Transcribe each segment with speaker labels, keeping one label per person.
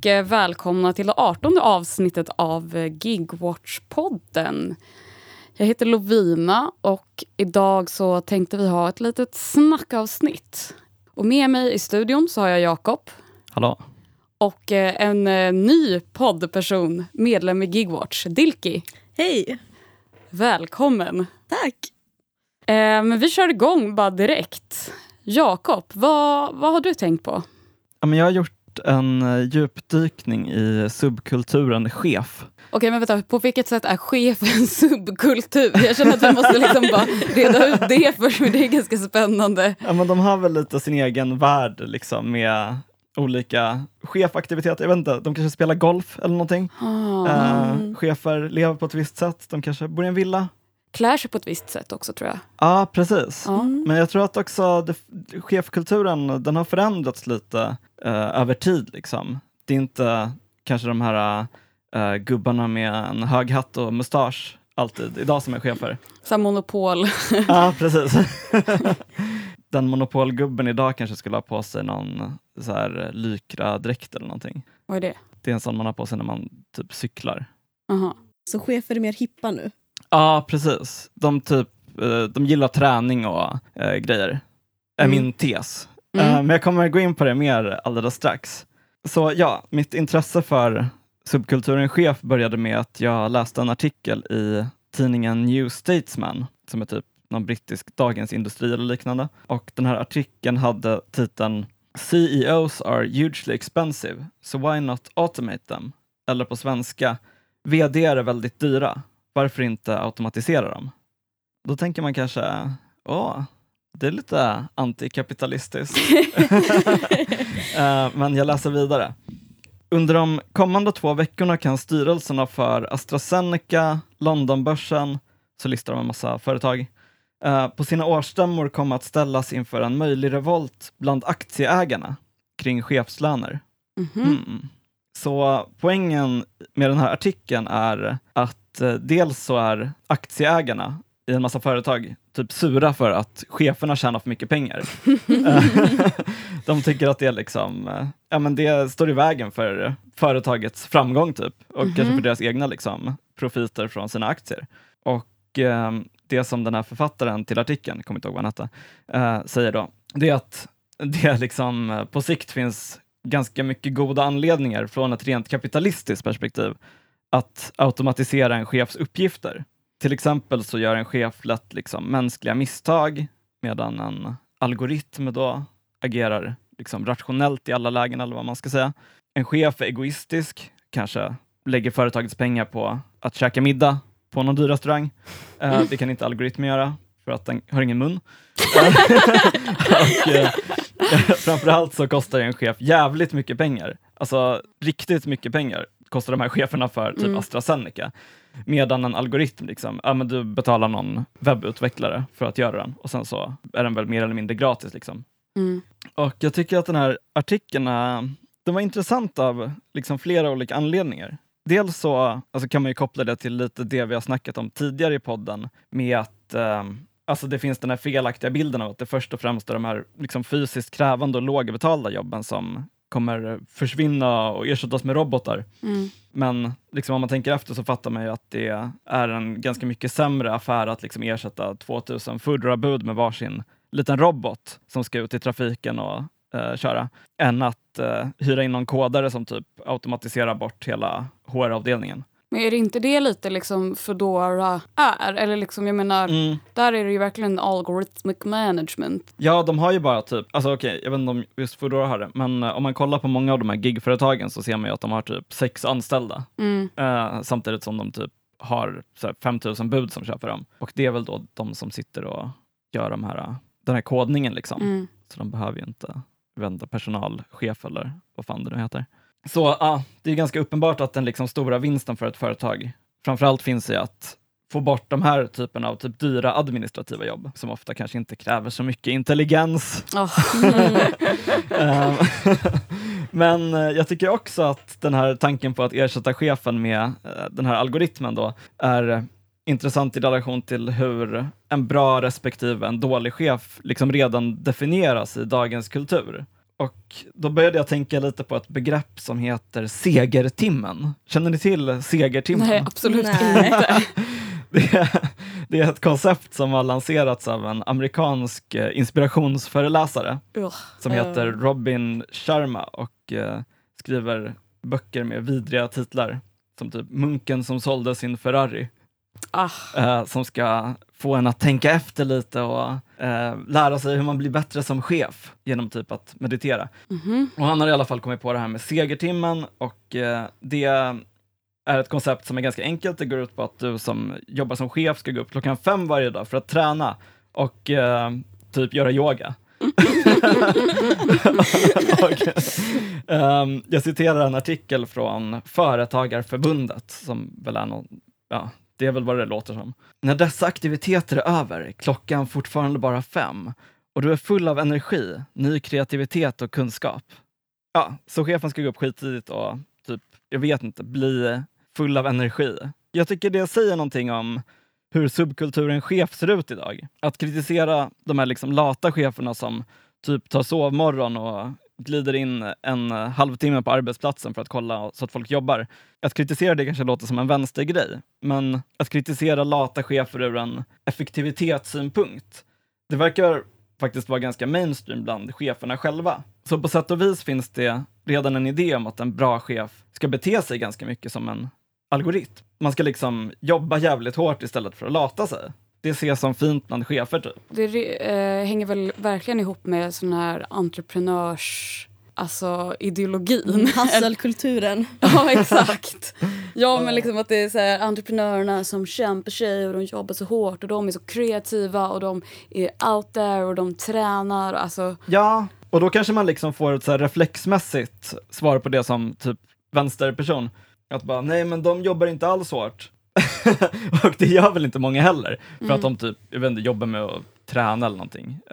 Speaker 1: och eh, välkomna till det 18 avsnittet av eh, Gigwatch-podden. Jag heter Lovina och idag så tänkte vi ha ett litet snackavsnitt. Och med mig i studion så har jag Jakob.
Speaker 2: Hallå.
Speaker 1: Och eh, en ny poddperson, medlem i Gigwatch, Dilki.
Speaker 3: Hej!
Speaker 1: Välkommen.
Speaker 3: Tack!
Speaker 1: Men vi kör igång bara direkt. Jakob, vad, vad har du tänkt på?
Speaker 2: Ja, men jag har gjort en eh, djupdykning i subkulturen chef.
Speaker 1: Okej, men vänta, på vilket sätt är chef en subkultur? Jag känner att vi måste liksom bara reda ut det först, för det är ganska spännande.
Speaker 2: Ja, men de har väl lite sin egen värld liksom, med olika chefaktiviteter. Jag vet inte, de kanske spelar golf eller någonting.
Speaker 1: Ah.
Speaker 2: Uh, chefer lever på ett visst sätt, de kanske bor i en villa.
Speaker 1: Klär sig på ett visst sätt också tror jag.
Speaker 2: Ja, precis.
Speaker 1: Mm.
Speaker 2: Men jag tror att också det, chefkulturen, den har förändrats lite uh, över tid. Liksom. Det är inte kanske de här uh, gubbarna med en hög hatt och mustasch alltid idag som är chefer.
Speaker 1: Som monopol.
Speaker 2: ja, precis. Den monopolgubben idag kanske skulle ha på sig någon så här Lycra-dräkt eller någonting.
Speaker 1: Vad är det?
Speaker 2: Det är en sån man har på sig när man typ cyklar.
Speaker 1: Aha.
Speaker 3: Så chefer är mer hippa nu?
Speaker 2: Ja, precis. De, typ, eh, de gillar träning och äh, grejer, är
Speaker 1: Mm.
Speaker 2: min tes.
Speaker 1: Mm.
Speaker 2: Äh, men jag kommer gå in på det mer alldeles strax. Så ja, mitt intresse för subkulturen chef började med att jag läste en artikel i tidningen New Statesman, som är typ någon brittisk Dagens Industri eller liknande. Och den här artikeln hade titeln CEOs are hugely expensive, so why not automate them? Eller på svenska, VD är väldigt dyra, varför inte automatisera dem? Då tänker man kanske, åh, det är lite antikapitalistiskt. Eh, Men jag läser vidare. Under de kommande två veckorna kan styrelserna för AstraZeneca, Londonbörsen, så listar de en massa företag, eh, på sina årsstämmor komma att ställas inför en möjlig revolt bland aktieägarna kring chefslöner.
Speaker 1: Mhm.
Speaker 2: Mm. Så poängen med den här artikeln är att eh, dels så är aktieägarna i en massa företag typ sura för att cheferna tjänar för mycket pengar. De tycker att det är liksom, eh, ja men det står i vägen för företagets framgång typ och
Speaker 1: Mhm.
Speaker 2: kanske för deras egna liksom profiter från sina aktier. Och eh, det som den här författaren till artikeln, jag kommer inte ihåg vad han hette, eh, säger då, det är att det liksom eh, på sikt finns ganska mycket goda anledningar från ett rent kapitalistiskt perspektiv att automatisera en chefs uppgifter. Till exempel så gör en chef lätt liksom mänskliga misstag medan en algoritm då agerar liksom rationellt i alla lägen eller vad man ska säga. En chef är egoistisk, kanske lägger företagets pengar på att käka middag på någon dyr restaurang. Eh, det kan inte algoritmen göra för att den har ingen mun. och, eh, framförallt så kostar en chef jävligt mycket pengar. Alltså riktigt mycket pengar kostar de här cheferna för typ
Speaker 1: Mm.
Speaker 2: AstraZeneca. Medan en algoritm, liksom, ja, men du betalar någon webbutvecklare för att göra den och sen så är den väl mer eller mindre gratis. Liksom.
Speaker 1: Mm.
Speaker 2: Och jag tycker att den här artikeln äh, den var intressant av liksom flera olika anledningar. Dels så alltså kan man ju koppla det till lite det vi har snackat om tidigare i podden med att äh, alltså det finns den här felaktiga bilden av att det först och främst är de här liksom fysiskt krävande och lågbetalda jobben som kommer försvinna och ersättas med robotar.
Speaker 1: Mm.
Speaker 2: Men liksom om man tänker efter så fattar man ju att det är en ganska mycket sämre affär att liksom ersätta 2000 Foodora-bud med varsin liten robot som ska ut i trafiken och eh, köra, än att eh, hyra in någon kodare som typ automatiserar bort hela HR-avdelningen.
Speaker 1: Men är det inte det lite liksom Foodora är? Eller liksom, jag menar,
Speaker 2: Mm.
Speaker 1: där är det ju verkligen algorithmic management.
Speaker 2: Ja, de har ju bara typ, alltså okej, jag vet inte om just Foodora har det, men eh, om man kollar på många av de här gigföretagen så ser man ju att de har typ sex anställda,
Speaker 1: Mm.
Speaker 2: eh, samtidigt som de typ har så här, 5000 bud som köper dem. Och det är väl då de som sitter och gör de här, den här kodningen liksom.
Speaker 1: Mm.
Speaker 2: Så de behöver ju inte vända personalchef eller vad fan det nu heter. Så ja, det är ganska uppenbart att den liksom stora vinsten för ett företag framförallt finns i att få bort de här typen av typ dyra administrativa jobb som ofta kanske inte kräver så mycket intelligens.
Speaker 1: Oh.
Speaker 2: Ehm, Men eh, jag tycker också att den här tanken på att ersätta chefen med eh, den här algoritmen då är intressant i relation till hur en bra respektive en dålig chef liksom redan definieras i dagens kultur. Och då började jag tänka lite på ett begrepp som heter segertimmen. Känner ni till segertimmen?
Speaker 1: Nej, absolut
Speaker 3: Nej.
Speaker 1: inte.
Speaker 2: Det är, det är ett koncept som har lanserats av en amerikansk eh, inspirationsföreläsare
Speaker 1: Ugh.
Speaker 2: som heter Robin Sharma och eh, skriver böcker med vidriga titlar som typ Munken som sålde sin Ferrari
Speaker 1: Ah,
Speaker 2: eh, som ska få en att tänka efter lite och eh, lära sig hur man blir bättre som chef genom typ att meditera.
Speaker 1: mhm.
Speaker 2: Och han har i alla fall kommit på det här med segertimmen och eh, det är ett koncept som är ganska enkelt. Det går ut på att du som jobbar som chef ska gå upp klockan fem varje dag för att träna och eh, typ göra yoga. och, ehm, jag citerar en artikel från Företagarförbundet som väl är någon, ja, det är väl vad det låter som. När dessa aktiviteter är över klockan fortfarande bara fem och du är full av energi, ny kreativitet och kunskap. Ja, så chefen ska gå upp skittidigt och typ, jag vet inte, bli full av energi. Jag tycker det säger någonting om hur subkulturen chef ser ut idag. Att kritisera de här liksom lata cheferna som typ tar sovmorgon och glider in en halvtimme på arbetsplatsen för att kolla så att folk jobbar. Att kritisera det kanske låter som en vänstergrej, men att kritisera lata chefer ur en effektivitetssynpunkt, det verkar faktiskt vara ganska mainstream bland cheferna själva. Så på sätt och vis finns det redan en idé om att en bra chef ska bete sig ganska mycket som en algoritm. Man ska liksom jobba jävligt hårt istället för att lata sig. Det ses som fint bland chefer typ.
Speaker 1: Det eh, hänger väl verkligen ihop med sån här entreprenörs... Alltså ideologin.
Speaker 3: Hasselkulturen.
Speaker 1: ja, exakt. Ja, men liksom att det är så här, entreprenörerna som kämpar sig och de jobbar så hårt och de är så kreativa och de är out there och de tränar. Alltså,
Speaker 2: Ja, och då kanske man liksom får ett så här reflexmässigt svar på det som typ vänsterperson. Att bara, nej men de jobbar inte alls hårt. och det gör väl inte många heller, för att de typ, jag vet inte, jobbar med att träna eller någonting.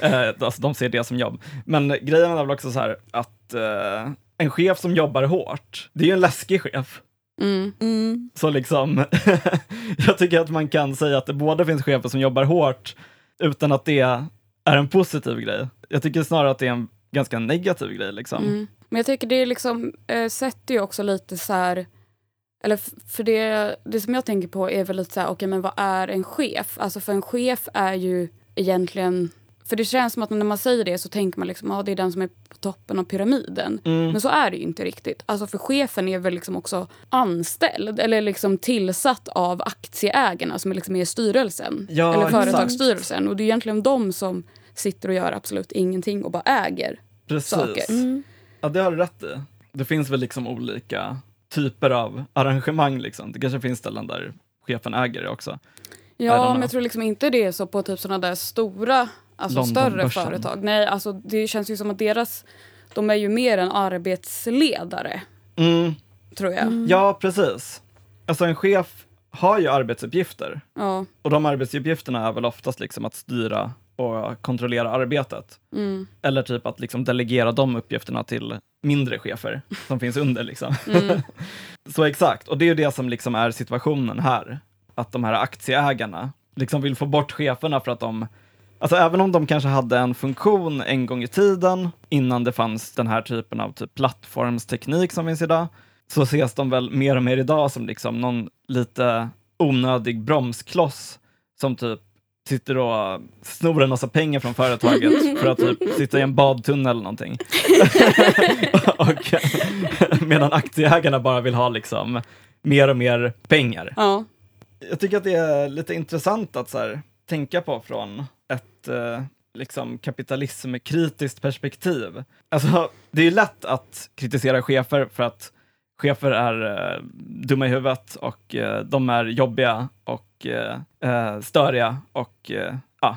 Speaker 2: Eh, eh, alltså de ser det som jobb. Men grejen är väl också så här att eh, en chef som jobbar hårt, det är ju en läskig chef.
Speaker 1: mm.
Speaker 3: Mm.
Speaker 2: Så liksom, jag tycker att man kan säga att det både finns chefer som jobbar hårt utan att det är en positiv grej. Jag tycker snarare att det är en ganska negativ grej. Liksom.
Speaker 1: Mm. Men jag tycker det liksom eh, sätter ju också lite så här... Eller för det, det som jag tänker på är väl lite så här, okej men vad är en chef? Alltså för en chef är ju egentligen... För det känns som att när man säger det så tänker man liksom, ja det är den som är på toppen av pyramiden.
Speaker 2: Mm.
Speaker 1: Men så är det ju inte riktigt. Alltså för chefen är väl liksom också anställd eller liksom tillsatt av aktieägarna som är liksom är i styrelsen.
Speaker 2: Ja,
Speaker 1: eller företagsstyrelsen. Och det är egentligen de som sitter och gör absolut ingenting och bara äger
Speaker 2: Precis.
Speaker 1: saker.
Speaker 3: Mm.
Speaker 2: Ja, det har du rätt i. Det finns väl liksom olika typer av arrangemang. Liksom. Det kanske finns ställen där chefen äger det också.
Speaker 1: Ja, men jag tror liksom inte det är så på typ sådana där stora, alltså större företag. Nej, alltså det känns ju som att deras, de är ju mer en arbetsledare,
Speaker 2: Mm.
Speaker 1: tror jag.
Speaker 2: Ja, precis. Alltså en chef har ju arbetsuppgifter.
Speaker 1: Ja.
Speaker 2: Och de arbetsuppgifterna är väl oftast liksom att styra och kontrollera arbetet.
Speaker 1: Mm.
Speaker 2: Eller typ att liksom delegera de uppgifterna till mindre chefer som finns under. Liksom.
Speaker 1: Mm.
Speaker 2: Så exakt, och det är ju det som liksom är situationen här. Att de här aktieägarna liksom vill få bort cheferna för att de Alltså även om de kanske hade en funktion en gång i tiden, innan det fanns den här typen av typ plattformsteknik som finns idag, så ses de väl mer och mer idag som liksom någon lite onödig bromskloss som typ sitter och snor en massa pengar från företaget för att typ sitta i en badtunnel eller någonting. och, medan aktieägarna bara vill ha liksom mer och mer pengar.
Speaker 1: ja.
Speaker 2: Jag tycker att det är lite intressant att så här, tänka på från ett eh, liksom kapitalismkritiskt perspektiv. Alltså, det är ju lätt att kritisera chefer för att chefer är eh, dumma i huvudet och eh, de är jobbiga och eh, eh, störiga och eh, ja,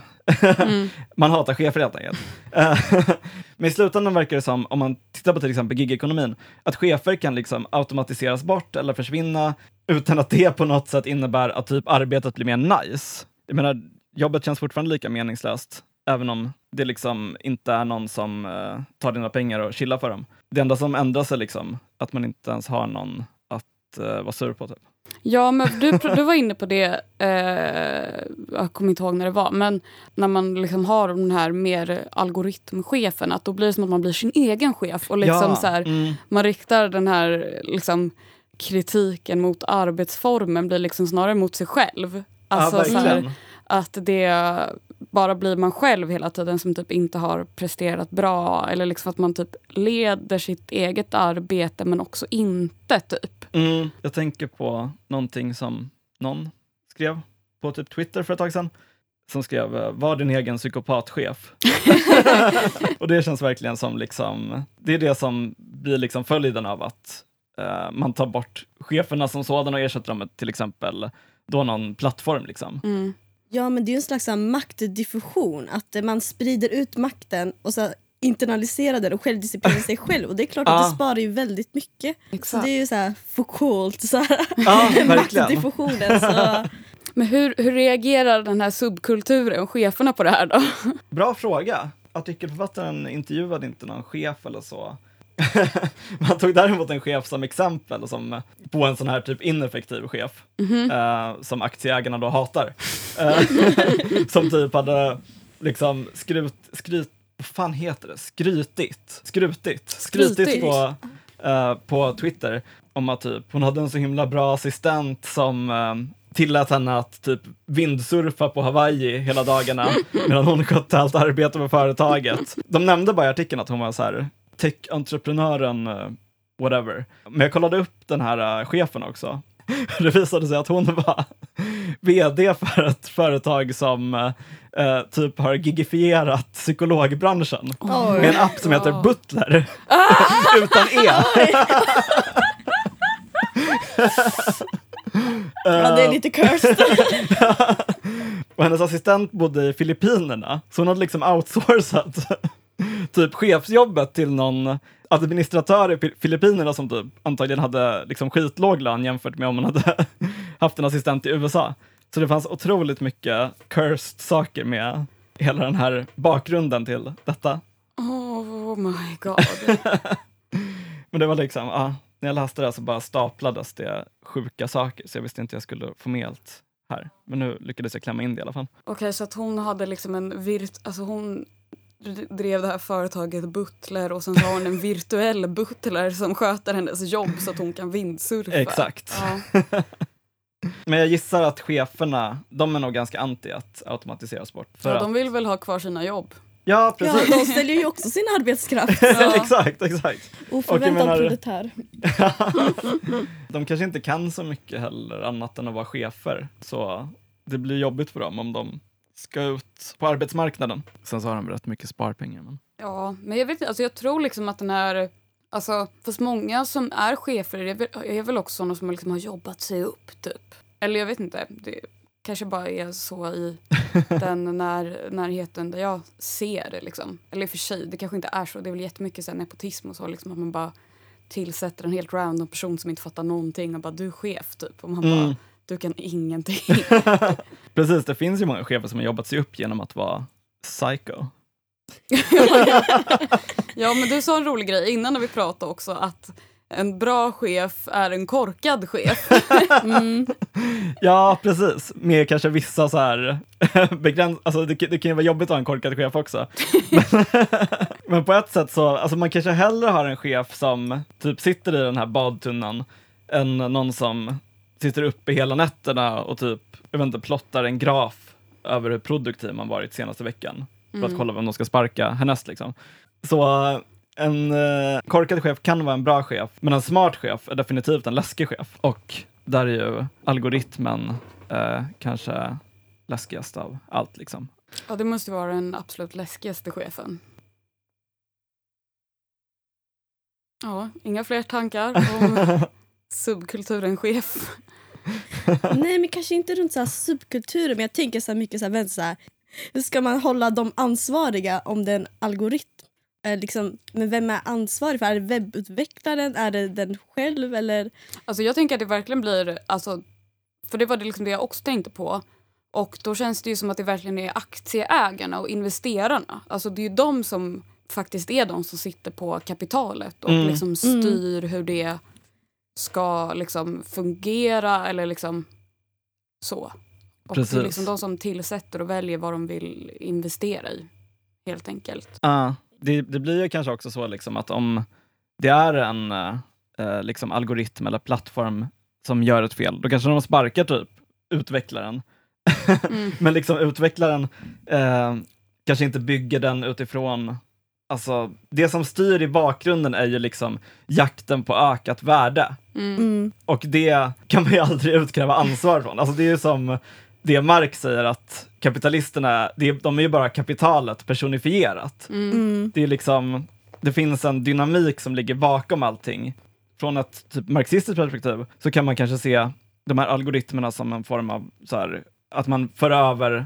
Speaker 1: Mm.
Speaker 2: man hatar chefer helt enkelt. Men i slutändan verkar det som, om man tittar på till exempel gigekonomin, att chefer kan liksom automatiseras bort eller försvinna utan att det på något sätt innebär att typ arbetet blir mer nice. Jag menar, jobbet känns fortfarande lika meningslöst, även om det liksom inte är någon som eh, tar dina pengar och chillar för dem. Det enda som ändras är liksom att man inte ens har någon att eh, vara sur på. Typ.
Speaker 1: Ja, men du, du var inne på det, eh, jag kommer inte ihåg när det var, men när man liksom har den här mer algoritmchefen, att då blir det som att man blir sin egen chef och liksom
Speaker 2: ja,
Speaker 1: så här,
Speaker 2: mm,
Speaker 1: man riktar den här liksom, kritiken mot arbetsformen blir liksom snarare mot sig själv. Alltså,
Speaker 2: ja,
Speaker 1: så här, att det bara blir man själv hela tiden som typ inte har presterat bra eller liksom att man typ leder sitt eget arbete men också inte typ.
Speaker 2: Mm, jag tänker på någonting som någon skrev på typ Twitter för ett tag sedan. Som skrev eh, “Var din egen psykopatchef”. och det känns verkligen som liksom, det är det som blir liksom följden av att eh, man tar bort cheferna som sådana och ersätter dem med till exempel då någon plattform. Liksom.
Speaker 1: Mm.
Speaker 3: Ja men det är ju en slags maktdiffusion. Att man sprider ut makten och så internaliserar den och självdisciplinerar sig själv. Och det är klart att det sparar ju väldigt mycket. Så
Speaker 1: Exakt.
Speaker 3: det är ju så här Foucault, så här,
Speaker 2: Ja,
Speaker 3: maktdiffusionen. Så,
Speaker 1: Men hur, hur reagerar den här subkulturen och cheferna på det här då?
Speaker 2: Bra fråga. Artikelförfattaren intervjuade inte någon chef eller så. Man tog däremot en chef som exempel som, på en sån här typ ineffektiv chef eh, som aktieägarna då hatar. Eh, som typ hade liksom skrut, skryt, vad fan heter det? Skrytigt, skrutit, skrytit
Speaker 1: Skrytigt.
Speaker 2: på, eh, på Twitter om att typ hon hade en så himla bra assistent som eh, tillät henne att typ vindsurfa på Hawaii hela dagarna medan hon skötte allt arbete med företaget. De nämnde bara i artikeln att hon var så här tech-entreprenören, eh, whatever. Men jag kollade upp den här eh, chefen också. Det visade sig att hon var vd för ett företag som eh, typ har gigifierat psykologbranschen med en app som heter
Speaker 1: Ja.
Speaker 2: Butler. Utan E.
Speaker 3: ja, det är lite cursed.
Speaker 2: Och hennes assistent bodde i Filippinerna, så hon hade liksom outsourcat typ chefsjobbet till någon administratör i Fi- Filippinerna som typ antagligen hade liksom skitlåg lön jämfört med om man hade haft en assistent i USA. Så det fanns otroligt mycket cursed saker med hela den här bakgrunden till detta.
Speaker 1: Oh my god.
Speaker 2: Men det var liksom, ja, när jag läste det så bara staplades det sjuka saker, så jag visste inte jag skulle få med allt här. Men nu lyckades jag klämma in det i alla fall.
Speaker 1: Okej, så att hon hade liksom en virt... Alltså hon drev det här företaget Butler och sen så har hon en virtuell butler som sköter hennes jobb så att hon kan vindsurfa.
Speaker 2: Exakt.
Speaker 1: Ja.
Speaker 2: Men jag gissar att cheferna, de är nog ganska anti att automatiseras bort. För
Speaker 1: ja, de vill väl ha kvar sina jobb.
Speaker 2: ja,
Speaker 3: Ja,
Speaker 2: precis.
Speaker 3: de ställer ju också sin arbetskraft.
Speaker 1: Ja.
Speaker 2: exakt, exakt.
Speaker 3: Oförväntad
Speaker 2: menar-
Speaker 3: proletär.
Speaker 2: De kanske inte kan så mycket heller annat än att vara chefer. Så det blir jobbigt för dem om de ska ut på arbetsmarknaden. Sen så har de rätt mycket sparpengar. Men...
Speaker 1: Ja, men jag vet inte, alltså jag tror liksom att den här... Alltså, fast många som är chefer är väl, är väl också sådana som liksom har jobbat sig upp, typ. Eller jag vet inte. Det kanske bara är så i den när, närheten där jag ser det. Liksom. Eller i och för sig, det kanske inte är så. Det är väl jättemycket så här, nepotism och så. Liksom, att man bara tillsätter en helt random person som inte fattar någonting och bara du är chef, typ. Och man bara,
Speaker 2: Mm.
Speaker 1: du kan ingenting.
Speaker 2: Precis, det finns ju många chefer som har jobbat sig upp genom att vara psycho.
Speaker 1: ja, men du sa en rolig grej innan när vi pratade också att en bra chef är en korkad chef. Mm.
Speaker 2: Ja, precis. Med kanske vissa så här begräns... Alltså det, det kan ju vara jobbigt att ha en korkad chef också. Men, men på ett sätt så, alltså man kanske hellre har en chef som typ sitter i den här badtunnan än någon som sitter uppe hela nätterna och typ, jag vet inte, plottar en graf över hur produktiv man varit senaste veckan. För att kolla vem de ska sparka härnäst liksom. Så en eh, korkad chef kan vara en bra chef, men en smart chef är definitivt en läskig chef. Och där är ju algoritmen eh, kanske läskigast av allt. Liksom.
Speaker 1: Ja, det måste vara den absolut läskigaste chefen. Ja, inga fler tankar om subkulturen chef.
Speaker 3: Nej men kanske inte runt så här subkulturer men jag tänker så här mycket så här, så här, hur ska man hålla dem ansvariga om det är en algoritm? Eh, liksom, men vem är ansvarig för Är det webbutvecklaren? Är det den själv? Eller?
Speaker 1: Alltså jag tänker att det verkligen blir, alltså, för det var det, liksom det jag också tänkte på. Och då känns det ju som att det verkligen är aktieägarna och investerarna. Alltså det är ju de som faktiskt är de som sitter på kapitalet och
Speaker 2: Mm.
Speaker 1: liksom styr hur det ska liksom fungera eller liksom så. Och det är
Speaker 2: Precis.
Speaker 1: liksom de som tillsätter och väljer vad de vill investera i. Helt enkelt.
Speaker 2: Ja, det, det blir ju kanske också så liksom att om det är en eh, liksom algoritm eller plattform som gör ett fel, då kanske de sparkar typ utvecklaren.
Speaker 1: Mm.
Speaker 2: Men liksom utvecklaren eh, kanske inte bygger den utifrån Alltså, det som styr i bakgrunden är ju liksom jakten på ökat värde.
Speaker 1: Mm.
Speaker 3: Mm.
Speaker 2: Och det kan man ju aldrig utkräva ansvar från. Alltså det är ju som det Marx säger att kapitalisterna, det är, de är ju bara kapitalet personifierat.
Speaker 1: Mm.
Speaker 3: Mm.
Speaker 2: Det är liksom, det finns en dynamik som ligger bakom allting. Från ett typ marxistiskt perspektiv så kan man kanske se de här algoritmerna som en form av så här, att man för över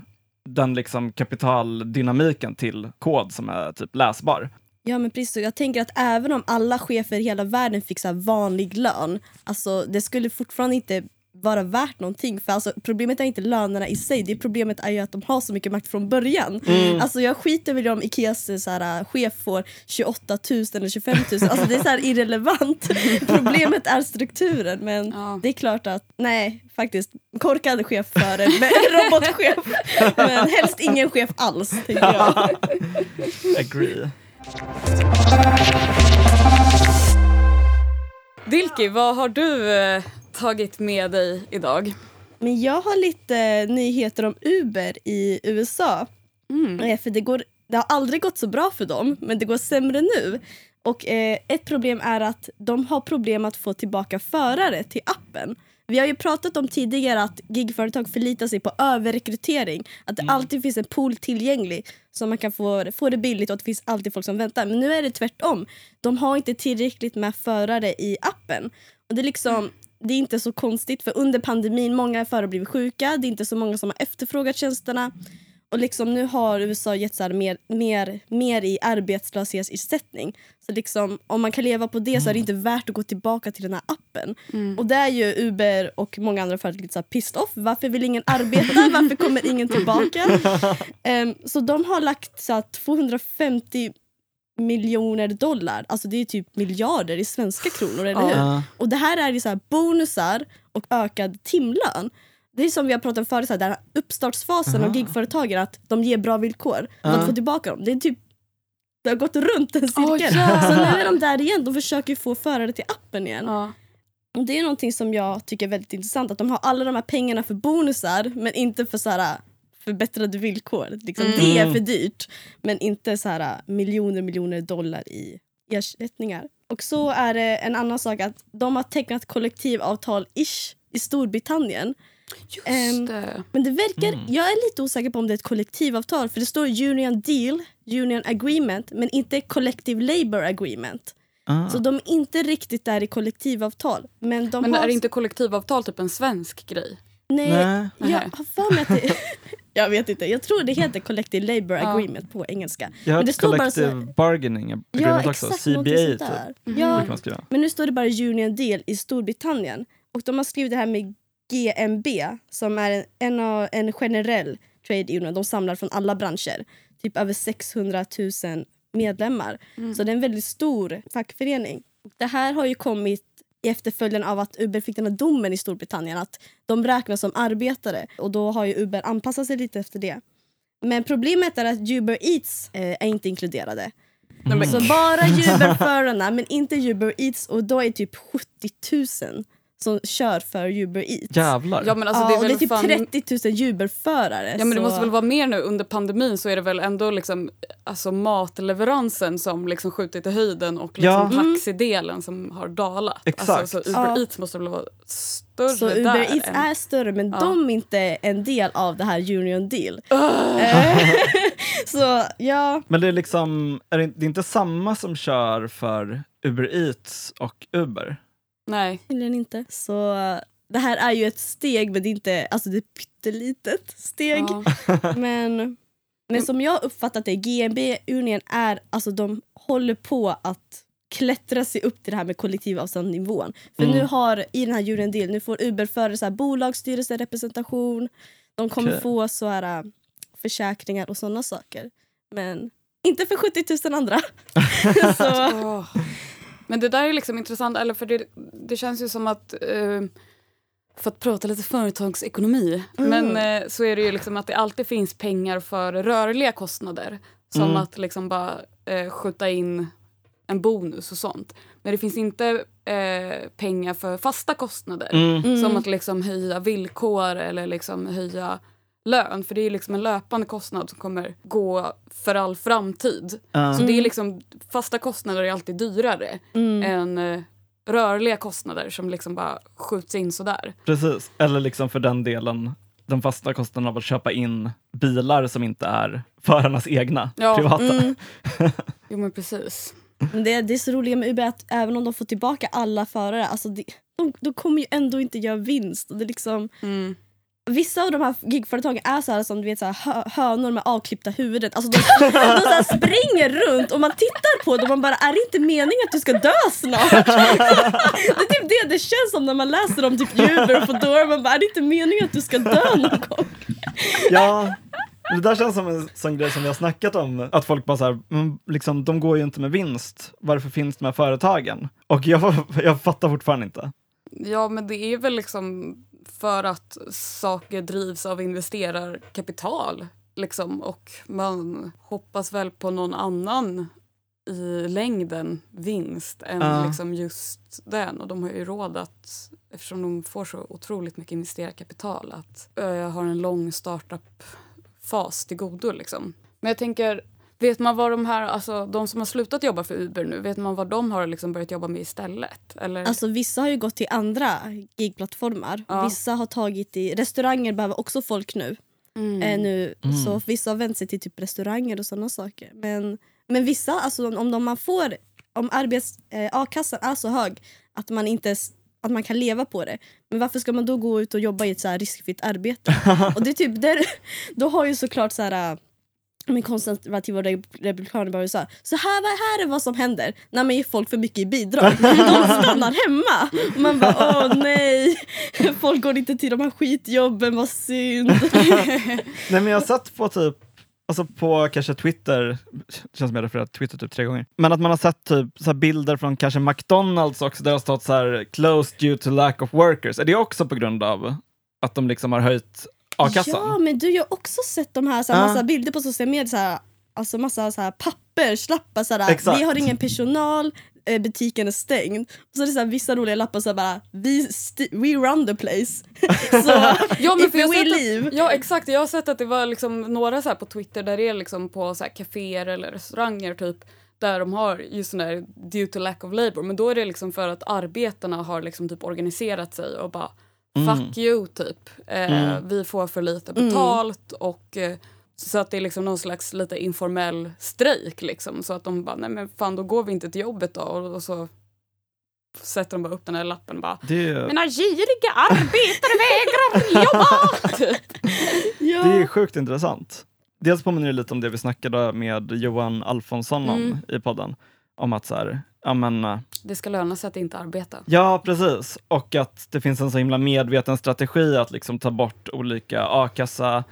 Speaker 2: den liksom kapitaldynamiken till kod som är typ läsbar.
Speaker 3: Ja men precis, jag tänker att även om alla chefer i hela världen fick så här vanlig lön, alltså det skulle fortfarande inte vara värt någonting. För alltså, problemet är inte lönerna i sig, det problemet är ju att de har så mycket makt från början. Alltså jag skiter väl i om Ikeas så här, äh, chef får 28 000 eller 25 000, alltså det är så här irrelevant. problemet är strukturen men
Speaker 1: Ja.
Speaker 3: det är klart att, nej faktiskt, korkad chef före robotchef. Men helst ingen chef alls tänker jag.
Speaker 2: Agree.
Speaker 1: Dilki, vad har du eh, tagit med dig idag?
Speaker 3: Men jag har lite nyheter om Uber i USA.
Speaker 1: Mm.
Speaker 3: Eh, För det, går, det har aldrig gått så bra för dem, men det går sämre nu. Och eh, Ett problem är att de har problem att få tillbaka förare till appen. Vi har ju pratat om tidigare att gigföretag förlitar sig på överrekrytering. Att det alltid finns en pool tillgänglig så man kan få, få det billigt och att det finns alltid folk som väntar. Men nu är det tvärtom. De har inte tillräckligt med förare i appen. Och det är liksom det är inte så konstigt för under pandemin många förare har blivit sjuka. Det är inte så många som har efterfrågat tjänsterna. Och liksom nu har USA gett så mer, mer, mer i arbetslöshetsersättning. Så liksom, om man kan leva på det så är det inte värt att gå tillbaka till den här appen. Och det är ju Uber och många andra företag lite så här pissed off. Varför vill ingen arbeta? Varför kommer ingen tillbaka? Ehm, så de har lagt så här, 250 miljoner dollar, alltså det är typ miljarder i svenska kronor, eller hur?
Speaker 2: Ja.
Speaker 3: Och det här är ju så här bonusar och ökad timlön. Det är som vi har pratat om förut, så här, den här uppstartsfasen av gigföretagen, att de ger bra villkor
Speaker 2: Ja.
Speaker 3: att få tillbaka dem. Det är typ det har gått runt en cirkel.
Speaker 1: Åh, jävlar.
Speaker 3: så nu är de där igen, de försöker få förare till appen igen.
Speaker 1: Ja.
Speaker 3: Och det är någonting som jag tycker är väldigt intressant, att de har alla de här pengarna för bonusar men inte för så här, förbättrade villkor. Liksom,
Speaker 1: Mm.
Speaker 3: Det är för dyrt, men inte så här, miljoner miljoner dollar i ersättningar. Och så är det en annan sak att de har tecknat kollektivavtal-ish i Storbritannien.
Speaker 1: Just
Speaker 3: Ehm,
Speaker 1: det.
Speaker 3: Men det verkar,
Speaker 2: Mm.
Speaker 3: jag är lite osäker på om det är ett kollektivavtal för det står union deal, union agreement men inte collective labor agreement.
Speaker 2: Ah.
Speaker 3: Så de är inte riktigt där i kollektivavtal. Men, de
Speaker 1: Men
Speaker 3: har,
Speaker 1: är inte kollektivavtal typ en svensk grej?
Speaker 3: Nej,
Speaker 2: Nej.
Speaker 3: jag har för mig att det... jag vet inte, jag tror det heter collective labor
Speaker 1: Ja.
Speaker 3: agreement på engelska.
Speaker 2: Jag har
Speaker 3: Men det
Speaker 2: hört
Speaker 3: står bara så-
Speaker 2: collective bargaining agreement också, CBA typ.
Speaker 1: Mhm.
Speaker 3: Ja,
Speaker 2: brukar man skriva.
Speaker 3: men nu står det bara union deal i Storbritannien. Och de har skrivit det här med GMB som är en, en, av- en generell trade union. De samlar från alla branscher. Typ över 600 000 medlemmar.
Speaker 1: Mm.
Speaker 3: Så det är en väldigt stor fackförening. Och Det här har ju kommit i efterföljden av att Uber fick den här domen i Storbritannien att de räknas som arbetare och då har ju Uber anpassat sig lite efter det. Men problemet är att Uber Eats eh, är inte inkluderade.
Speaker 1: Men-
Speaker 3: Så bara Uber-förarna men inte Uber Eats och då är typ 70 000 som kör för Uber Eats.
Speaker 2: Jävlar.
Speaker 1: Ja men alltså
Speaker 3: ja,
Speaker 1: det är
Speaker 3: och det är typ
Speaker 1: fan...
Speaker 3: 30 000 Uber-förare.
Speaker 1: Ja men det
Speaker 3: så-
Speaker 1: måste väl vara mer nu under pandemin så är det väl ändå liksom alltså matleveransen som liksom skjutit i höjden och liksom
Speaker 2: Ja.
Speaker 3: Mm.
Speaker 1: taxidelen som har dalat.
Speaker 2: Exakt.
Speaker 1: Alltså, så Uber
Speaker 3: Ja.
Speaker 1: Eats måste väl vara större
Speaker 3: Så
Speaker 1: där.
Speaker 3: Uber Eats
Speaker 1: än...
Speaker 3: är större men
Speaker 1: Ja.
Speaker 3: de är inte en del av det här Union Deal. Eh, så ja,
Speaker 2: Men det är liksom, är det, det är inte samma som kör för Uber Eats och Uber?
Speaker 1: Nej.
Speaker 3: tydligen inte. Så eh, det här är ju ett steg men det är inte, alltså det är ett pyttelitet steg.
Speaker 1: Ja.
Speaker 3: Men, men som jag uppfattat det, GMB Union är, alltså de håller på att klättra sig upp till det här med kollektivavtalsnivån. För
Speaker 2: Mm.
Speaker 3: nu har, i den här Union Deal, nu får Uber så här bolagsstyrelserepresentation, de kommer
Speaker 2: Okej.
Speaker 3: få så här äh, försäkringar och sådana saker. Men inte för 70 000 andra. så.
Speaker 1: Men det där är liksom intressant, eller för det, det känns ju som att eh, för att prata lite företagsekonomi,
Speaker 3: Mm.
Speaker 1: men eh, så är det ju liksom att det alltid finns pengar för rörliga kostnader. Som
Speaker 2: Mm.
Speaker 1: att liksom bara eh, skjuta in en bonus och sånt. Men det finns inte eh, pengar för fasta kostnader.
Speaker 2: Mm.
Speaker 1: Som att liksom höja villkor eller liksom höja lön. För det är liksom en löpande kostnad som kommer gå för all framtid.
Speaker 2: Ja.
Speaker 1: Så det är liksom, fasta kostnader är alltid dyrare
Speaker 3: Mm.
Speaker 1: än eh, rörliga kostnader som liksom bara skjuts in sådär.
Speaker 2: Precis, eller liksom för den delen den fasta kostnaden av att köpa in bilar som inte är förarnas egna,
Speaker 1: Ja.
Speaker 2: privata.
Speaker 3: Mm.
Speaker 1: Jo men precis.
Speaker 3: Men Det, det är så roligt med Uber att även om de får tillbaka alla förare, alltså det, de, de kommer ju ändå inte göra vinst. Det är liksom,
Speaker 1: Mm.
Speaker 3: Vissa av de här gigföretagen är så här som du vet, så här, hö, hönor med avklippta huvuden. Alltså de, de så här springer runt och man tittar på dem och man bara, är det inte meningen att du ska dö snart? det är typ det det känns som när man läser om typ Uber och Foodora. Man bara, är det inte meningen att du ska dö någon gång?
Speaker 2: Ja, det där känns som en sån grej som vi har snackat om, att folk bara så här, mm, liksom, de går ju inte med vinst, varför finns de här företagen? Och jag, jag fattar fortfarande inte.
Speaker 1: Ja men det är väl liksom för att saker drivs av investerarkapital. Liksom, och man hoppas väl på någon annan i längden vinst än
Speaker 2: Ja.
Speaker 1: liksom just den. Och de har ju råd att, eftersom de får så otroligt mycket investerarkapital, att uh, ha en lång startup-fas till godo. Liksom. Men jag tänker, vet man vad de här, alltså de som har slutat jobba för Uber nu, vet man vad de har liksom börjat jobba med istället? Eller?
Speaker 3: Alltså vissa har ju gått till andra gigplattformar.
Speaker 1: Ja.
Speaker 3: Vissa har tagit i, restauranger behöver också folk nu.
Speaker 1: Mm.
Speaker 3: eh, nu
Speaker 2: Mm.
Speaker 3: Så vissa har vänt sig till typ restauranger och sådana saker. Men, men vissa, alltså om de, man får, om arbets, eh, a-kassan är så hög att man inte att man kan leva på det. Men varför ska man då gå ut och jobba i ett så här riskfritt arbete? och det är typ där, då har ju såklart så här äh, men konservativa och re- republikaner bara här, så här, här är vad som händer när man ger folk för mycket i bidrag. De stannar hemma. Och man bara åh nej, folk går inte till de här skitjobben, vad synd.
Speaker 2: Nej men jag har sett på typ, alltså på kanske Twitter, det känns som jag refererat Twitter typ tre gånger, men att man har sett typ så här bilder från kanske McDonalds också där det har stått så här closed due to lack of workers. Är det också på grund av att de liksom har höjt a-kassan?
Speaker 3: Ja, men du har ju också sett de här, så här
Speaker 2: Ja.
Speaker 3: massa bilder på sociala medier, så här, alltså massa så här papperslappar, så här, vi har ingen personal, eh, butiken är stängd. Och så är det så här, vissa roliga lappar så här, bara, vi, we run the place. så
Speaker 1: Ja, men
Speaker 3: if
Speaker 1: för jag
Speaker 3: we
Speaker 1: har sett
Speaker 3: leave.
Speaker 1: Att, ja exakt, jag har sett att det var liksom några så här på Twitter där det är liksom på så här kaféer eller restauranger typ där de har just sån där due to lack of labor men då är det liksom för att arbetarna har liksom typ organiserat sig och bara fuck you typ. Eh,
Speaker 2: Mm.
Speaker 1: Vi får för lite betalt och eh, så att det är liksom någon slags lite informell strejk liksom så att de bara nej men fan då går vi inte till jobbet då och, och så sätter de bara upp den här lappen bara
Speaker 2: Det är,
Speaker 1: mina giriga arbetare vägrar jobba! typ.
Speaker 3: Ja.
Speaker 2: det är sjukt intressant. Dels påminner det lite om det vi snackade med Johan Alfonsson om
Speaker 1: Mm.
Speaker 2: i podden. Om att så här, ja men eh,
Speaker 1: Det ska löna sig att inte arbeta.
Speaker 2: Ja, precis. Och att det finns en så himla medveten strategi att liksom ta bort olika a-kassa,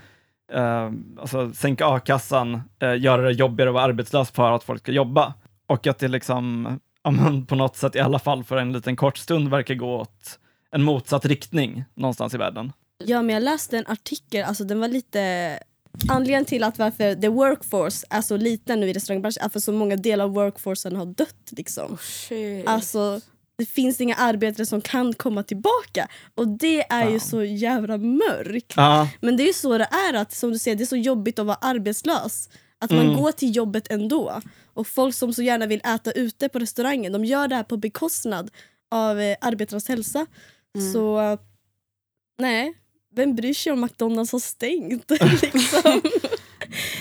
Speaker 2: eh, alltså sänka a-kassan, eh, göra det jobbigare att vara arbetslös för att folk ska jobba. Och att det liksom, ja, men på något sätt i alla fall för en liten kort stund verkar gå åt en motsatt riktning någonstans i världen.
Speaker 3: Ja, men jag läste en artikel, alltså den var lite... Anledningen till att varför the workforce är så liten nu i restaurangbranschen är för så många delar av workforcen har dött. Liksom.
Speaker 1: Oh.
Speaker 3: Alltså, det finns inga arbetare som kan komma tillbaka. Och det är ju
Speaker 2: Wow.
Speaker 3: så jävla mörkt.
Speaker 2: Ja,
Speaker 3: Men det är ju så det är, att som du säger, det är så jobbigt att vara arbetslös. Att man
Speaker 2: Mm.
Speaker 3: går till jobbet ändå. Och folk som så gärna vill äta ute på restaurangen, de gör det här på bekostnad av eh, arbetarnas hälsa.
Speaker 1: Mm.
Speaker 3: Så nej, vem bryr sig om McDonalds har stängt? liksom.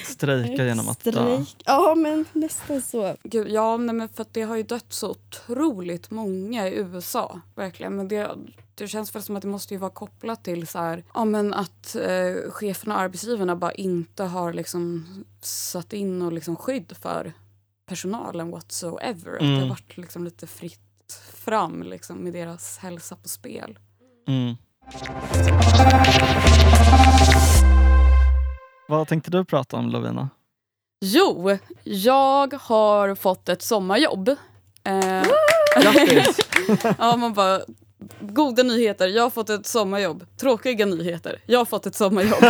Speaker 2: strejka genom att dö.
Speaker 3: Ja men nästan så.
Speaker 1: Gud, ja, nej, men för att det har ju dött så otroligt många i USA. Verkligen. Men det, det känns väl som att det måste ju vara kopplat till så här, ja, men att eh, cheferna och arbetsgivarna bara inte har liksom satt in och liksom skydd för personalen whatsoever. Att det
Speaker 2: Mm.
Speaker 1: har varit liksom lite fritt fram liksom, med deras hälsa på spel.
Speaker 2: Mm. Vad tänkte du prata om Lovina?
Speaker 1: Jo, jag har fått ett sommarjobb. Eh,
Speaker 2: Grattis!
Speaker 1: Ja, man bara, goda nyheter, jag har fått ett sommarjobb. Tråkiga nyheter, jag har fått ett sommarjobb.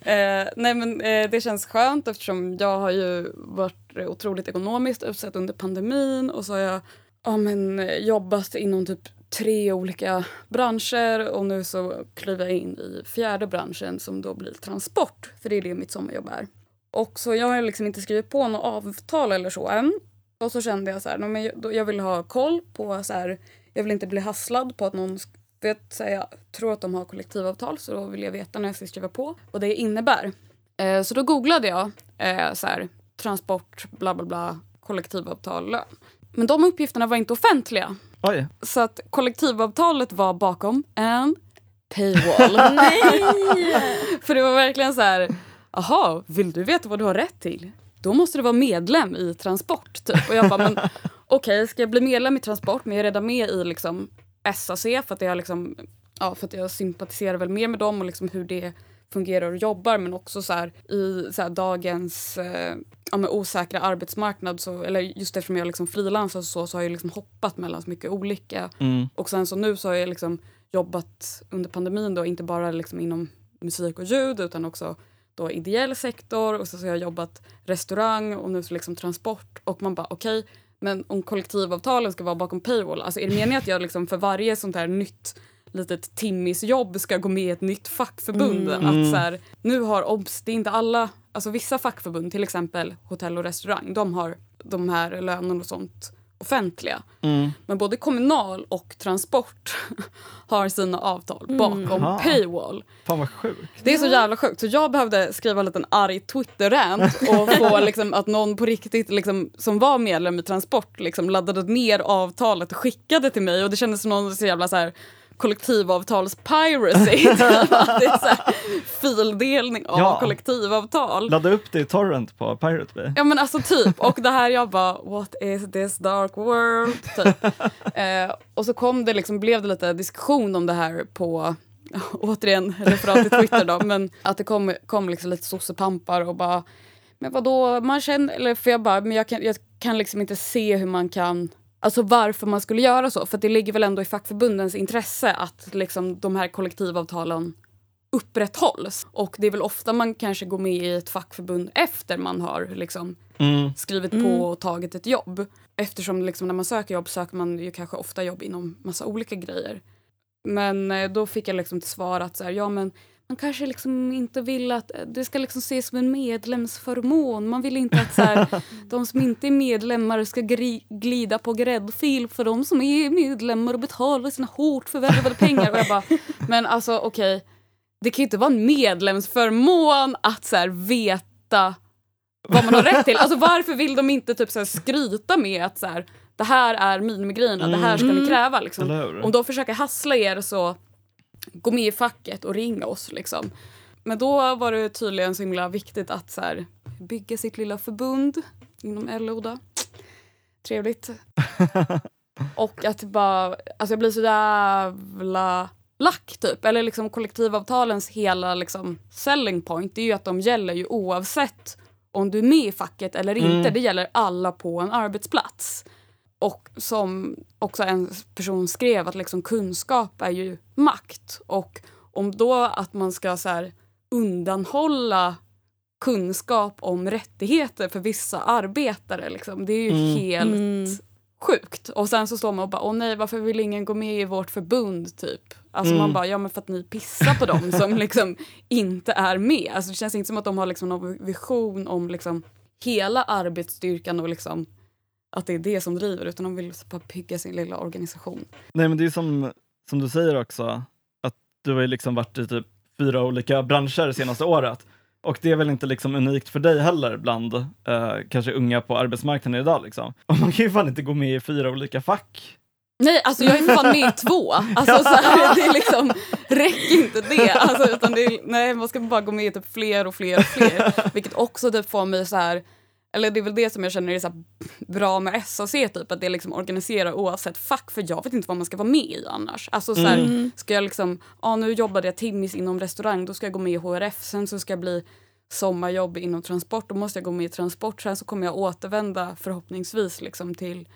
Speaker 1: eh, nej men eh, det känns skönt eftersom jag har ju varit otroligt ekonomiskt utsatt under pandemin och så har jag ja, men, jobbat inom typ tre olika branscher och nu så kliver jag in i fjärde branschen som då blir transport, för det är det mitt sommarjobb är. Och så jag har liksom inte skrivit på något avtal eller så än. Och så kände jag så här, men jag, vill ha koll på så här, jag vill inte bli hasslad på att någon vet, så här, jag tror att de har kollektivavtal så då vill jag veta när jag ska skriva på vad det innebär. Eh, så då googlade jag eh, så här, transport, bla bla bla, kollektivavtal, lön. Men de uppgifterna var inte offentliga.
Speaker 2: Oj.
Speaker 1: Så att kollektivavtalet var bakom en paywall. För det var verkligen så här, aha, vill du veta vad du har rätt till? Då måste du vara medlem i Transport. Typ. Och jag bara, men okej, okay, ska jag bli medlem i Transport men jag är redan med i liksom SAC för att jag, liksom, ja, för att jag sympatiserar väl mer med dem och liksom hur det fungerar och jobbar men också så här, i så här, dagens eh, ja, osäkra arbetsmarknad, så, eller just eftersom jag liksom frilansar så, så har jag liksom hoppat mellan så mycket olika.
Speaker 2: Mm.
Speaker 1: Och sen så nu så har jag liksom jobbat under pandemin då, inte bara liksom inom musik och ljud utan också då ideell sektor och så, så har jag jobbat restaurang och nu så liksom transport och man bara okej okay, men om kollektivavtalen ska vara bakom paywall, alltså är det meningen att jag liksom för varje sånt här nytt litet timmisjobb ska gå med i ett nytt fackförbund?
Speaker 2: Mm.
Speaker 1: Att så här, nu har OBS, det är inte alla, alltså vissa fackförbund, till exempel hotell och restaurang, de har de här lönerna och sånt offentliga.
Speaker 2: Mm.
Speaker 1: Men både Kommunal och Transport har sina avtal bakom
Speaker 2: Aha.
Speaker 1: paywall.
Speaker 2: Fan vad sjukt.
Speaker 1: Det är så jävla sjukt. Så jag behövde skriva en liten arg Twitter-rant och få liksom, att någon på riktigt liksom, som var medlem i Transport liksom, laddade ner avtalet och skickade till mig. Och det kändes som någon så jävla så här kollektivavtals-piracy. fildelning av
Speaker 2: Ja.
Speaker 1: kollektivavtal.
Speaker 2: Ladda upp det i torrent på Pirate Bay.
Speaker 1: Ja men alltså typ. Och det här jag bara, what is this dark world? Typ. Eh, och så kom det liksom, blev det lite diskussion om det här på återigen referat till Twitter då, men att det kom, kom liksom lite sossepampar och bara men vadå, man känner, eller för jag bara, men jag kan, jag kan liksom inte se hur man kan Alltså varför man skulle göra så, för det ligger väl ändå i fackförbundens intresse att liksom de här kollektivavtalen upprätthålls. Och det är väl ofta man kanske går med i ett fackförbund efter man har liksom
Speaker 2: Mm.
Speaker 1: skrivit på och tagit ett jobb. Eftersom liksom när man söker jobb söker man ju kanske ofta jobb inom massa olika grejer. Men eh, då fick jag liksom till svar att så här, ja men man kanske liksom inte vill att det ska liksom ses som en medlemsförmån. Man vill inte att så här, de som inte är medlemmar ska glida på gräddfil för de som är medlemmar och betalar sina hårt förvärvade pengar. Och jag bara, men alltså okej, det kan ju inte vara en medlemsförmån att så här, veta vad man har rätt till. Alltså varför vill de inte typ så här, skryta med att så här, det här är minimigrejerna, det här ska ni kräva. Liksom. Om de försöker hassla er så gå med i facket och ringa oss. Liksom. Men då var det tydligen så himla viktigt att så här, bygga sitt lilla förbund inom LO. Då. Trevligt. och att bara, alltså jag blir så jävla lack typ. Eller liksom kollektivavtalens hela liksom selling point det är ju att de gäller ju oavsett om du är med i facket eller inte.
Speaker 2: Mm.
Speaker 1: Det gäller alla på en arbetsplats. Och som också en person skrev att liksom kunskap är ju makt. Och om då att man ska så här undanhålla kunskap om rättigheter för vissa arbetare. Liksom. Det är ju
Speaker 2: Mm.
Speaker 1: helt
Speaker 3: Mm.
Speaker 1: sjukt. Och sen så står man och bara, åh nej varför vill ingen gå med i vårt förbund typ? Alltså
Speaker 2: Mm.
Speaker 1: man bara, ja men för att ni pissar på dem som liksom inte är med. Alltså det känns inte som att de har liksom någon vision om liksom hela arbetsstyrkan och liksom att det är det som driver utan de vill bara bygga sin lilla organisation.
Speaker 2: Nej men det är som, som du säger också, att du har ju liksom varit i typ fyra olika branscher senaste året. Och det är väl inte liksom unikt för dig heller bland eh, kanske unga på arbetsmarknaden idag liksom. Och man kan ju fan inte gå med i fyra olika fack.
Speaker 1: Nej, alltså jag är för fan med i två. Alltså så här, det är liksom, räcker inte det. Alltså, utan det är, nej, man ska bara gå med i typ fler och fler och fler. Vilket också typ får mig så här, eller det är väl det som jag känner är så bra med SAC, typ, att det liksom organiserar oavsett fack. För jag vet inte vad man ska vara med i annars. Alltså så här,
Speaker 3: Mm.
Speaker 1: ska jag liksom, ja nu jobbade jag timmis inom restaurang, då ska jag gå med i HRF, sen så ska jag bli sommarjobb inom transport, då måste jag gå med i transport, sen så kommer jag återvända förhoppningsvis liksom till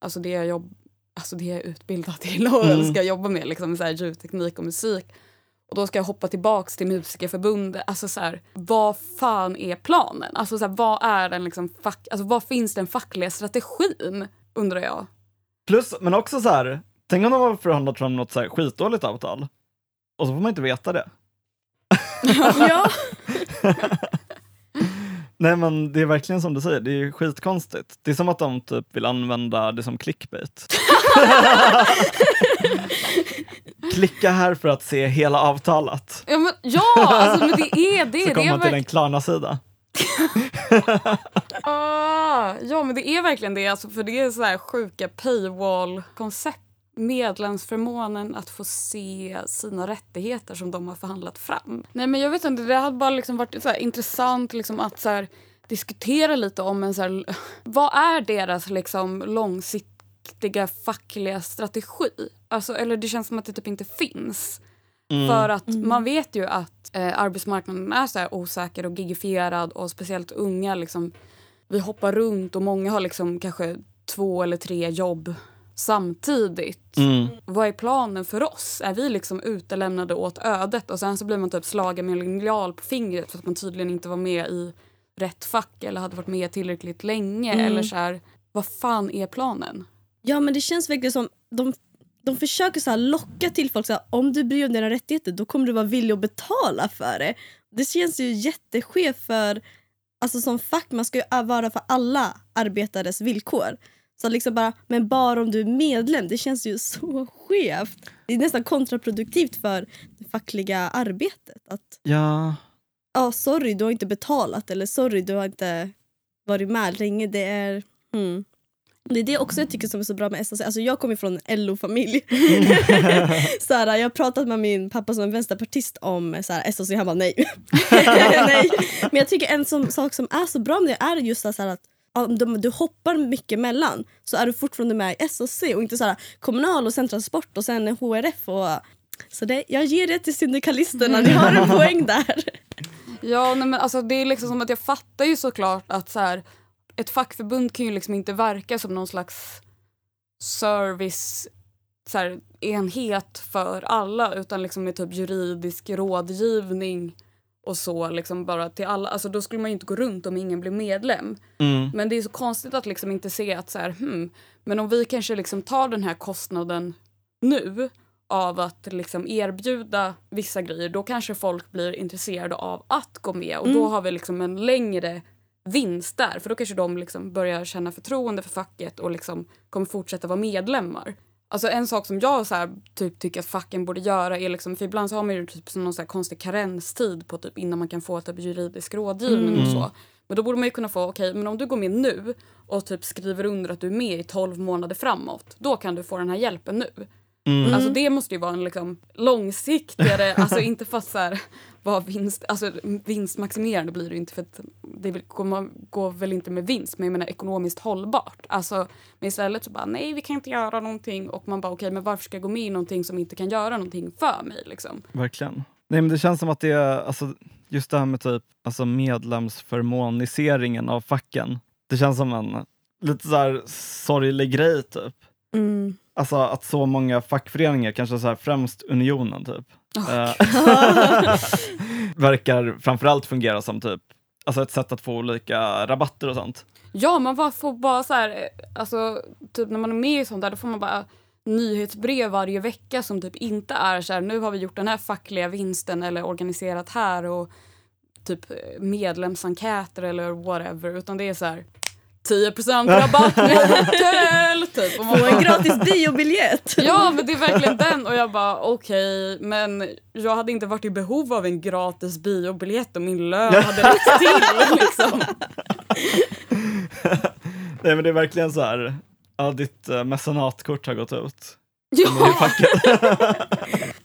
Speaker 1: alltså det jag, jobb, alltså det jag är utbildad till och
Speaker 2: Mm.
Speaker 1: ska jobba med, liksom, så här, ljudteknik och musik. Och då ska jag hoppa tillbaks till Musikerförbundet. Alltså så här, vad fan är planen? Alltså så här, vad är den liksom fack, alltså vad finns den fackliga strategin? Undrar jag.
Speaker 2: Plus, men också så här, tänk om de har förhandlat fram något så här skitdåligt avtal och så får man inte veta det.
Speaker 3: ja.
Speaker 2: Nej men det är verkligen som du säger, det är skitkonstigt. Det är som att de typ vill använda det som clickbait. Klicka här för att se hela avtalet.
Speaker 1: Ja, men, ja alltså, men det är det.
Speaker 2: Så kommer man till en Klarna-sida.
Speaker 1: ah, ja, men det är verkligen det. Alltså, för det är så här sjuka paywall-koncept. Medlemsförmånen att få se sina rättigheter som de har förhandlat fram. Nej, men jag vet inte, det hade bara liksom varit så här intressant liksom att så här, diskutera lite om en så här, vad är deras liksom långsiktiga fackliga strategi? Alltså, eller det känns som att det typ inte finns.
Speaker 2: Mm.
Speaker 1: För att man vet ju att eh, arbetsmarknaden är så här osäker och gigifierad och speciellt unga liksom, vi hoppar runt och många har liksom kanske två eller tre jobb samtidigt.
Speaker 2: Mm.
Speaker 1: Vad är planen för oss? Är vi liksom utelämnade åt ödet och sen så blir man typ slagen med en linjal på fingret för att man tydligen inte var med i rätt fack eller hade varit med tillräckligt länge
Speaker 3: Mm.
Speaker 1: eller så här, vad fan är planen?
Speaker 3: ja men det känns verkligen som de, de försöker så här locka till folk så här, om du bryr dig om dina rättigheter då kommer du vara villig att betala för det. Det känns ju jätteskevt för alltså som fack, man ska ju vara för alla arbetares villkor. Så liksom bara, men bara om du är medlem, det känns ju så skevt. Det är nästan kontraproduktivt för det fackliga arbetet. Att
Speaker 2: Ja,
Speaker 3: ja, sorry du har inte betalat eller sorry du har inte varit med länge. Det är... Mm. Det är det också jag tycker som är så bra med SAC. Alltså jag kommer från en LO-familj. så här, jag har pratat med min pappa som är vänsterpartist om så här, SAC. Han bara nej. nej. Men jag tycker en som, sak som är så bra med det är just så här, att om du hoppar mycket mellan så är du fortfarande med i SAC och inte så här, kommunal och centralsport och sen HRF. Och, så det, jag ger det till syndikalisterna, ni har en poäng där.
Speaker 1: Ja, nej, men alltså, det är liksom som att jag fattar ju såklart att så här, ett fackförbund kan ju liksom inte verka som någon slags service så här, enhet för alla utan liksom med typ juridisk rådgivning och så liksom bara till alla. Alltså då skulle man ju inte gå runt om ingen blev medlem.
Speaker 2: mm.
Speaker 1: Men det är så konstigt att liksom inte se att så här, hmm, men om vi kanske liksom tar den här kostnaden nu av att liksom erbjuda vissa grejer, då kanske folk blir intresserade av att gå med och då har vi liksom en längre vinst där. För då kanske de liksom börjar känna förtroende för facket och liksom kommer fortsätta vara medlemmar. Alltså en sak som jag så här, typ tycker att facken borde göra är liksom, för ibland så har man ju typ någon så här konstig karenstid på typ innan man kan få typ juridisk rådgivning och så. Men då borde man ju kunna få, okej, men om du går med nu och typ skriver under att du är med i 12 månader framåt, då kan du få den här hjälpen nu.
Speaker 2: Mm.
Speaker 1: Alltså det måste ju vara en liksom långsiktigare, alltså inte för att så här, vara vinst, alltså vinstmaximerande blir det inte för att det vill, går, går väl inte med vinst men jag menar ekonomiskt hållbart. Alltså, men istället så bara nej vi kan inte göra någonting och man bara okej men varför ska jag gå med i någonting som inte kan göra någonting för mig liksom.
Speaker 2: Verkligen. Nej, men det känns som att det är alltså, just det här med typ alltså medlemsförmåniseringen av facken. Det känns som en lite så här sorglig grej typ.
Speaker 3: Mm.
Speaker 2: Alltså att så många fackföreningar, kanske så här främst Unionen typ, eh, verkar framförallt fungera som typ alltså ett sätt att få olika rabatter och sånt.
Speaker 1: Ja man bara får bara så här, eh, alltså typ när man är med i sånt där då får man bara nyhetsbrev varje vecka som typ inte är så här nu har vi gjort den här fackliga vinsten eller organiserat här och typ eh, medlemsenkäter eller whatever utan det är så här 10 rabatt med hotell typ. Och man
Speaker 3: en gratis biobiljett.
Speaker 1: Ja men det är verkligen den och jag bara okej men jag hade inte varit i behov av en gratis biobiljett och min lön hade räckt till liksom.
Speaker 2: Nej men det är verkligen så här, ja ditt uh, mecenatkort har gått ut.
Speaker 1: Ja.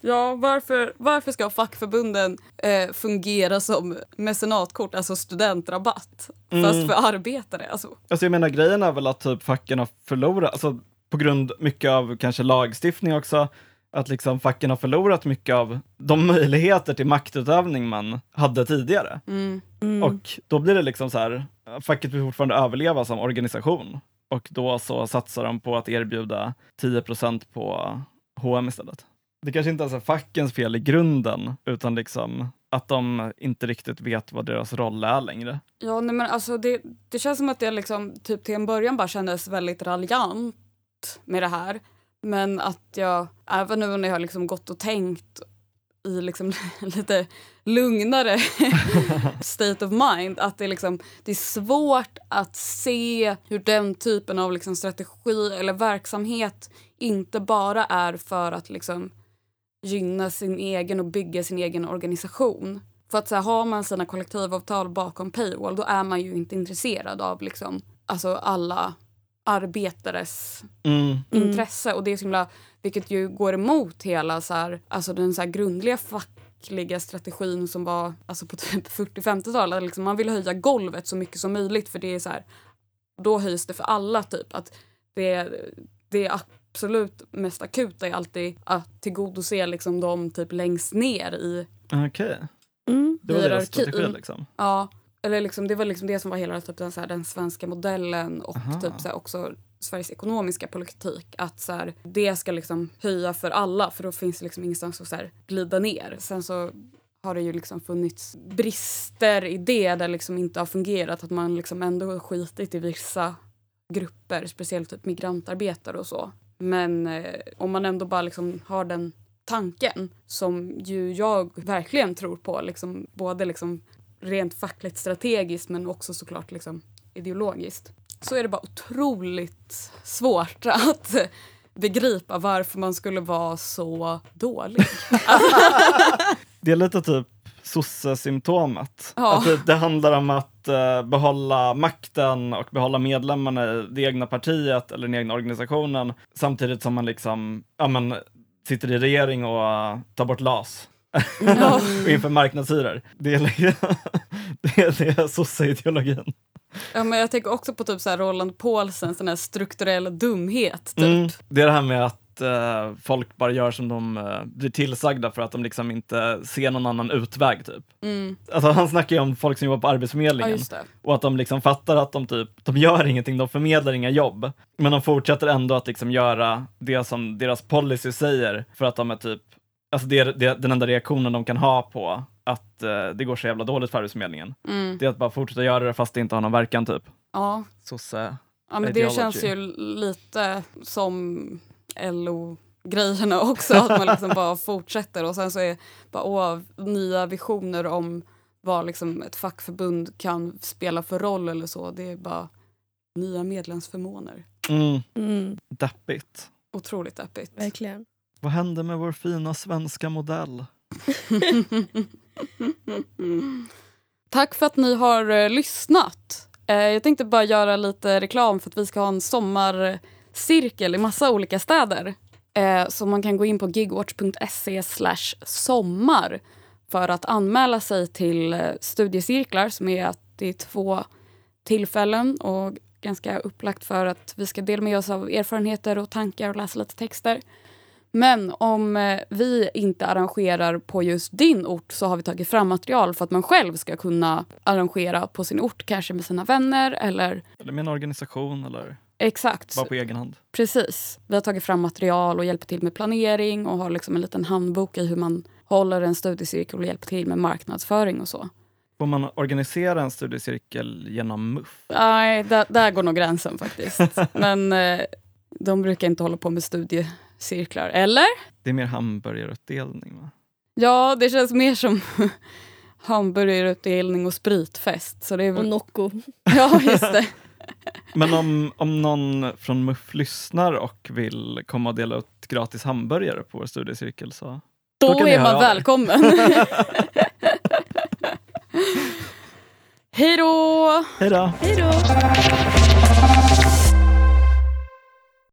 Speaker 1: Ja, varför, varför ska fackförbunden eh, fungera som mecenatkort, alltså studentrabatt, fast
Speaker 2: Mm.
Speaker 1: för arbetare? Alltså,
Speaker 2: Alltså jag menar grejen är väl att typ facken har förlorat, alltså på grund mycket av kanske lagstiftning också, att liksom facken har förlorat mycket av de möjligheter till maktutövning man hade tidigare.
Speaker 1: mm.
Speaker 3: Mm.
Speaker 2: Och då blir det liksom så här, facket vill fortfarande överleva som organisation och då så satsar de på att erbjuda 10% på H&M istället. Det kanske inte ens är fackens fel i grunden, utan liksom att de inte riktigt vet vad deras roll är längre.
Speaker 1: Ja, nej, men alltså det, det känns som att det liksom, typ till en början bara kändes väldigt raljant med det här. Men att jag, även nu när jag har liksom gått och tänkt i liksom lite lugnare state of mind. Att det, liksom, det är svårt att se hur den typen av liksom strategi eller verksamhet inte bara är för att liksom gynna sin egen och bygga sin egen organisation. För att så här, har man sina kollektivavtal bakom paywall då är man ju inte intresserad av liksom, alltså alla arbetares
Speaker 2: Mm.
Speaker 1: intresse. Och det är så himla, vilket ju går emot hela så här, alltså den så här grundliga fackliga strategin som var alltså på typ 40-50-talet. Liksom man vill höja golvet så mycket som möjligt för det är så här, då höjs det för alla. typ. Att det, det absolut mest akuta är alltid att tillgodose liksom de typ längst ner i
Speaker 2: Okej,
Speaker 3: Mm.
Speaker 2: det var deras strategi liksom.
Speaker 1: Ja, eller liksom, det var liksom det som var hela typ, den, så här, den svenska modellen och
Speaker 2: Aha.
Speaker 1: typ, så här, också Sveriges ekonomiska politik. Att så här, det ska liksom höja för alla för då finns det liksom ingenstans att så här, glida ner. Sen så har det ju liksom funnits brister i det där liksom inte har fungerat. Att man liksom ändå har skitit i vissa grupper, speciellt typ migrantarbetare och så. Men eh, om man ändå bara liksom har den tanken som ju jag verkligen tror på, liksom, både liksom rent fackligt strategiskt men också såklart liksom ideologiskt så är det bara otroligt svårt att begripa varför man skulle vara så dålig.
Speaker 2: Det är lite typ sosse-symptomet.
Speaker 1: Ja.
Speaker 2: Att det, det handlar om att eh, behålla makten och behålla medlemmarna i det egna partiet eller den egna organisationen samtidigt som man liksom ja, men, sitter i regering och eh, tar bort LAS.
Speaker 1: Ja.
Speaker 2: och inför marknadshyror. Det är, liksom- det är, sosse-ideologin.
Speaker 1: Ja, men jag tänker också på typ så här Roland Paulsen, sån här strukturell dumhet. Typ.
Speaker 2: Mm. Det är det här med att eh, folk bara gör som de eh, blir tillsagda för att de liksom inte ser någon annan utväg. Typ.
Speaker 1: Mm.
Speaker 2: Alltså, han snackar ju om folk som jobbar på
Speaker 1: Ja,
Speaker 2: Arbetsförmedlingen.
Speaker 1: det.
Speaker 2: Och att de liksom fattar att de typ, de gör ingenting, de förmedlar inga jobb. Men de fortsätter ändå att liksom göra det som deras policy säger för att de är typ, alltså det det den enda reaktionen de kan ha på att eh, det går så jävla dåligt för Arbetsförmedlingen.
Speaker 1: Mm.
Speaker 2: Det är att bara fortsätta göra det fast det inte har någon verkan typ.
Speaker 1: Ja.
Speaker 2: Sosse.
Speaker 1: ja, men det
Speaker 2: Ideology.
Speaker 1: känns ju lite som LO-grejerna också. Att man liksom bara fortsätter och sen så är bara åh, nya visioner om vad liksom ett fackförbund kan spela för roll eller så. Det är bara nya medlemsförmåner.
Speaker 2: Mm,
Speaker 3: Mm.
Speaker 2: deppigt.
Speaker 1: Otroligt deppigt.
Speaker 3: Verkligen.
Speaker 2: Vad hände med vår fina svenska modell?
Speaker 1: Tack för att ni har eh, lyssnat. Eh, jag tänkte bara göra lite reklam för att vi ska ha en sommarcirkel i massa olika städer. Eh, så man kan gå in på gigwatch.se sommar för att anmäla sig till eh, studiecirklar som är att det är två tillfällen och ganska upplagt för att vi ska dela med oss av erfarenheter och tankar och läsa lite texter. Men om eh, vi inte arrangerar på just din ort så har vi tagit fram material för att man själv ska kunna arrangera på sin ort, kanske med sina vänner eller
Speaker 2: Eller med en organisation eller
Speaker 1: exakt.
Speaker 2: bara på egen hand?
Speaker 1: Precis. Vi har tagit fram material och hjälper till med planering och har liksom en liten handbok i hur man håller en studiecirkel och hjälper till med marknadsföring och så.
Speaker 2: Får man organisera en studiecirkel genom MUF?
Speaker 1: Nej, där, där går nog gränsen faktiskt. Men eh, de brukar inte hålla på med studiecirklar. Eller?
Speaker 2: Det är mer hamburgarutdelning va?
Speaker 1: Ja, det känns mer som hamburgerutdelning och spritfest. Så det är
Speaker 3: Och. Nocco.
Speaker 1: Ja, just det.
Speaker 2: Men om, om någon från MUF lyssnar och vill komma och dela ut gratis hamburgare på vår studiecirkel så...
Speaker 1: Då,
Speaker 2: Då
Speaker 1: är man välkommen.
Speaker 2: Hej då!
Speaker 3: Hej då!